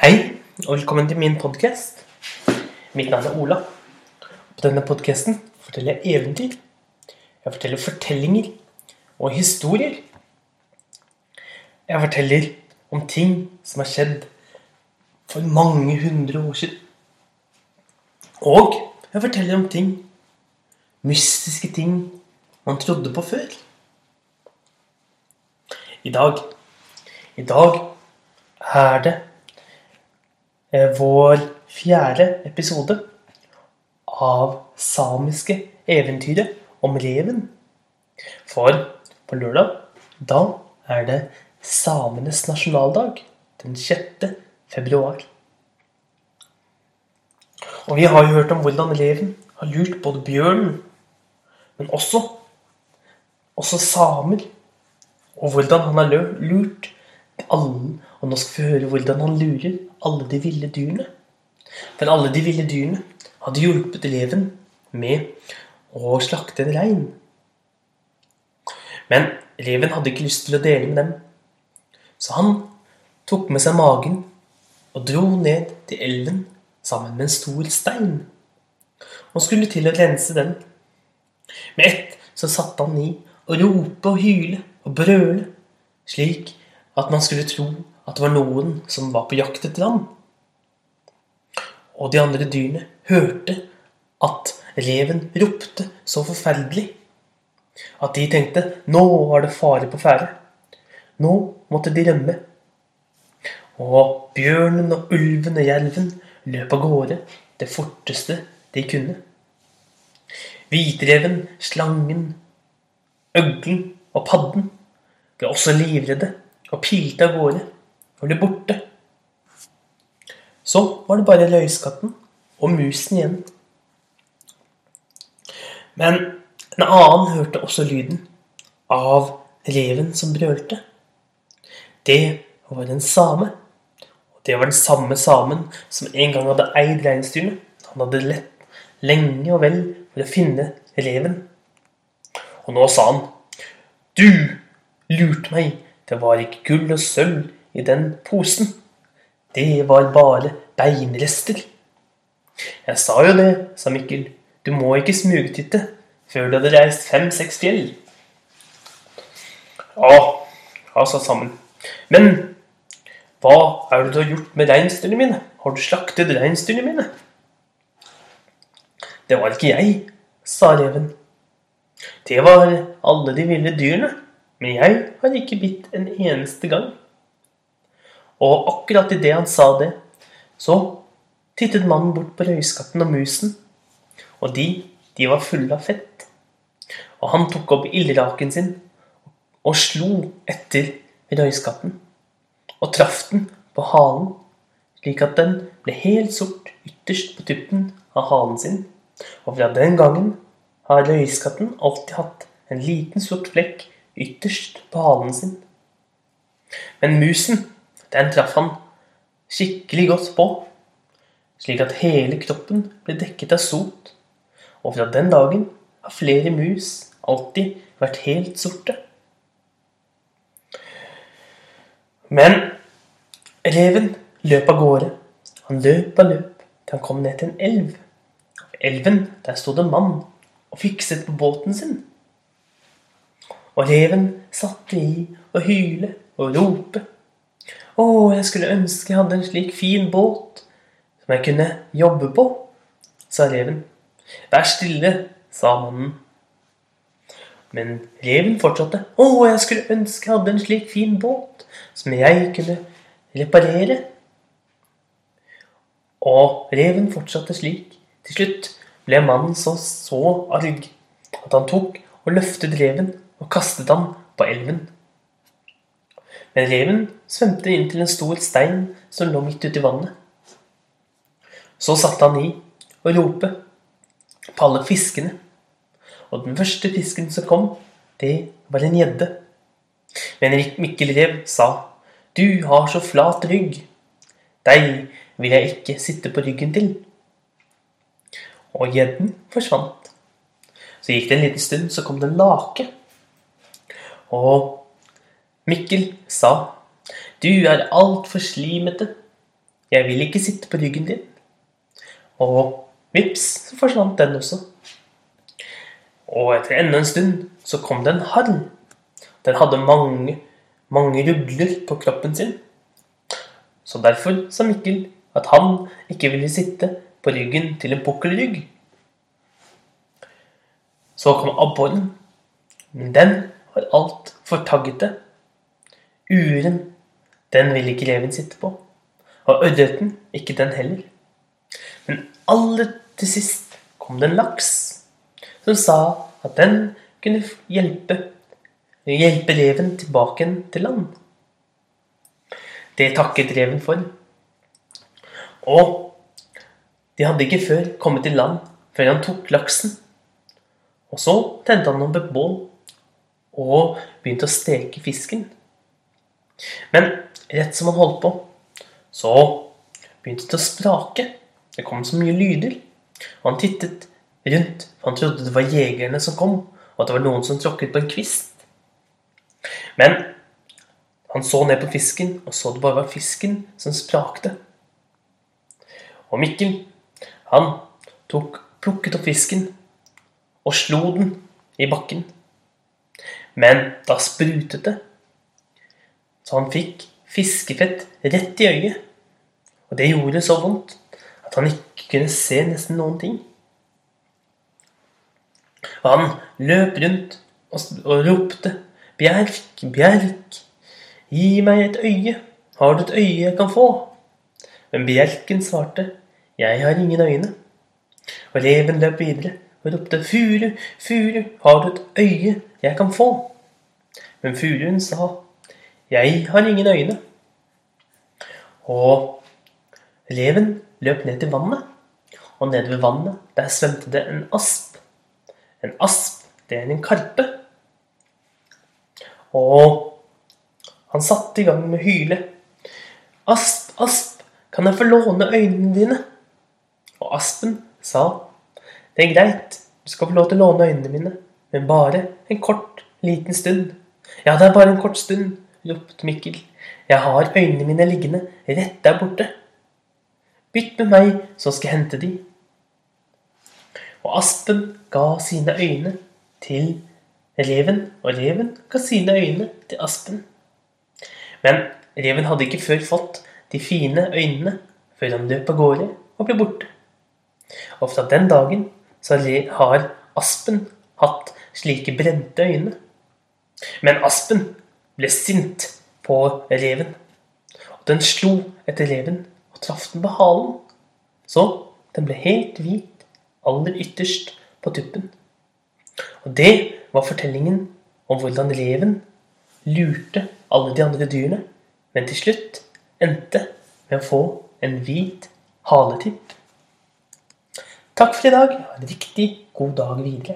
Hei, og velkommen til min podkast. Mitt navn er Ola. På denne podkasten forteller jeg eventyr. Jeg forteller fortellinger og historier. Jeg forteller om ting som har skjedd for mange hundre år siden. Og jeg forteller om ting, mystiske ting man trodde på før. I dag I dag er det vår fjerde episode av samiske eventyret om reven. For på lørdag, da er det samenes nasjonaldag. Den 6. februar. Og vi har jo hørt om hvordan reven har lurt både bjørnen, men også, også samer. Og hvordan han har lurt alle Og nå skal vi høre hvordan han lurer alle de ville dyrene. For alle de ville dyrene hadde hjulpet eleven med å slakte en rein. Men reven hadde ikke lyst til å dele med dem. Så han tok med seg magen og dro ned til elven sammen med en stor stein. Og skulle til å rense den. Med ett så satte han i å rope og hyle og brøle, slik at man skulle tro at det var noen som var på jakt etter ham. Og de andre dyrene hørte at reven ropte så forferdelig at de tenkte nå var det fare på ferde. Nå måtte de rømme. Og bjørnen og ulven og jerven løp av gårde det forteste de kunne. Hvitreven, slangen, øglen og padden ble også livredde og pilte av gårde og ble borte. Så var det bare løyskatten og musen igjen. Men en annen hørte også lyden av reven som brølte. Det var en same. Og det var den samme samen som en gang hadde eid reinsdyrene. Han hadde lett lenge og vel for å finne reven. Og nå sa han Du lurte meg. Det var ikke gull og sølv i den posen. Det var bare beinrester. Jeg sa jo det, sa Mikkel. Du må ikke smugtitte før du hadde reist fem-seks fjell. Ja, ja, sa sammen. Men hva er det du har gjort med reinsdyrene mine? Har du slaktet reinsdyrene mine? Det var ikke jeg, sa reven. Det var alle de ville dyrene, men jeg har ikke bitt en eneste gang. Og akkurat idet han sa det, så tittet mannen bort på røyskatten og musen, og de, de var fulle av fett. Og han tok opp ildraken sin og slo etter røyskatten, og traff den på halen, slik at den ble helt sort ytterst på tuppen av halen sin. Og fra den gangen har røyskatten alltid hatt en liten sort flekk ytterst på halen sin. Men musen, den traff han skikkelig godt på, slik at hele kroppen ble dekket av sot. Og fra den dagen har flere mus alltid vært helt sorte. Men reven løp av gårde. Han løp og løp til han kom ned til en elv. Elven der sto det en mann og fikset på båten sin. Og reven satte i å hyle og rope. Å, jeg skulle ønske jeg hadde en slik fin båt som jeg kunne jobbe på, sa reven. Vær stille, sa mannen. Men reven fortsatte. Å, jeg skulle ønske jeg hadde en slik fin båt som jeg kunne reparere. Og reven fortsatte slik. Til slutt ble mannen så, så arg at han tok og løftet reven og kastet ham på elven. Men reven svømte inn til en stor stein som lå midt uti vannet. Så satte han i og rope på alle fiskene. Og den første fisken som kom, det var en gjedde. Men Mikkel Rev sa, du har så flat rygg. Deg vil jeg ikke sitte på ryggen til. Og gjedden forsvant. Så gikk det en liten stund, så kom det en lake. Og Mikkel sa, du er altfor slimete. jeg vil ikke sitte på ryggen din. Og vips, så forsvant den også. Og etter enda en stund så kom det en harr. Den hadde mange, mange rugler på kroppen sin. Så derfor sa Mikkel at han ikke ville sitte på ryggen til en pukkelrygg. Så kom abboren, men den var altfor taggete. Uren, den ville ikke reven sitte på. Og ørreten, ikke den heller. Men aller til sist kom det en laks som sa at den kunne hjelpe, hjelpe reven tilbake til land. Det takket reven for. Og de hadde ikke før kommet til land før han tok laksen. Og så tente han opp et bål og begynte å steke fisken. Men rett som han holdt på, så begynte det å sprake. Det kom så mye lyder. Og han tittet rundt, for han trodde det var jegerne som kom, og at det var noen som tråkket på en kvist. Men han så ned på fisken, og så det bare var fisken som sprakte. Og Mikkel, han tok, plukket opp fisken og slo den i bakken. Men da sprutet det, så han fikk fiskefett rett i øyet. Og det gjorde så vondt at han ikke kunne se nesten noen ting. Og han løp rundt og, og ropte Bjerk, Bjerk, gi meg et øye. Har du et øye jeg kan få? Men bjelken svarte, jeg har ingen øyne. Og reven løp videre og ropte, Furu, Furu, har du et øye jeg kan få? Men furuen sa, jeg har ingen øyne. Og reven løp ned til vannet, og nede ved vannet der svømte det en asp. En asp, det er en karpe. Og han satte i gang med å hyle. Asp, asp, kan jeg få låne øynene dine? Og aspen sa, det er greit, du skal få lov til å låne øynene mine, men bare en kort, liten stund. Ja, det er bare en kort stund, ropte Mikkel. Jeg har øynene mine liggende rett der borte. Bytt med meg, så skal jeg hente de. Og aspen ga sine øyne til reven, og reven ga sine øyne til aspen. Men reven hadde ikke før fått de fine øynene før han løp av gårde og ble borte. Og fra den dagen så har aspen hatt slike brente øyne. Men aspen ble sint på reven, og den slo etter reven og traff den på halen. Så den ble helt hvit aller ytterst på tuppen. Og det var fortellingen om hvordan reven lurte alle de andre dyrene, men til slutt endte med å få en hvit haletipp. Takk for i dag. Ha en riktig god dag videre.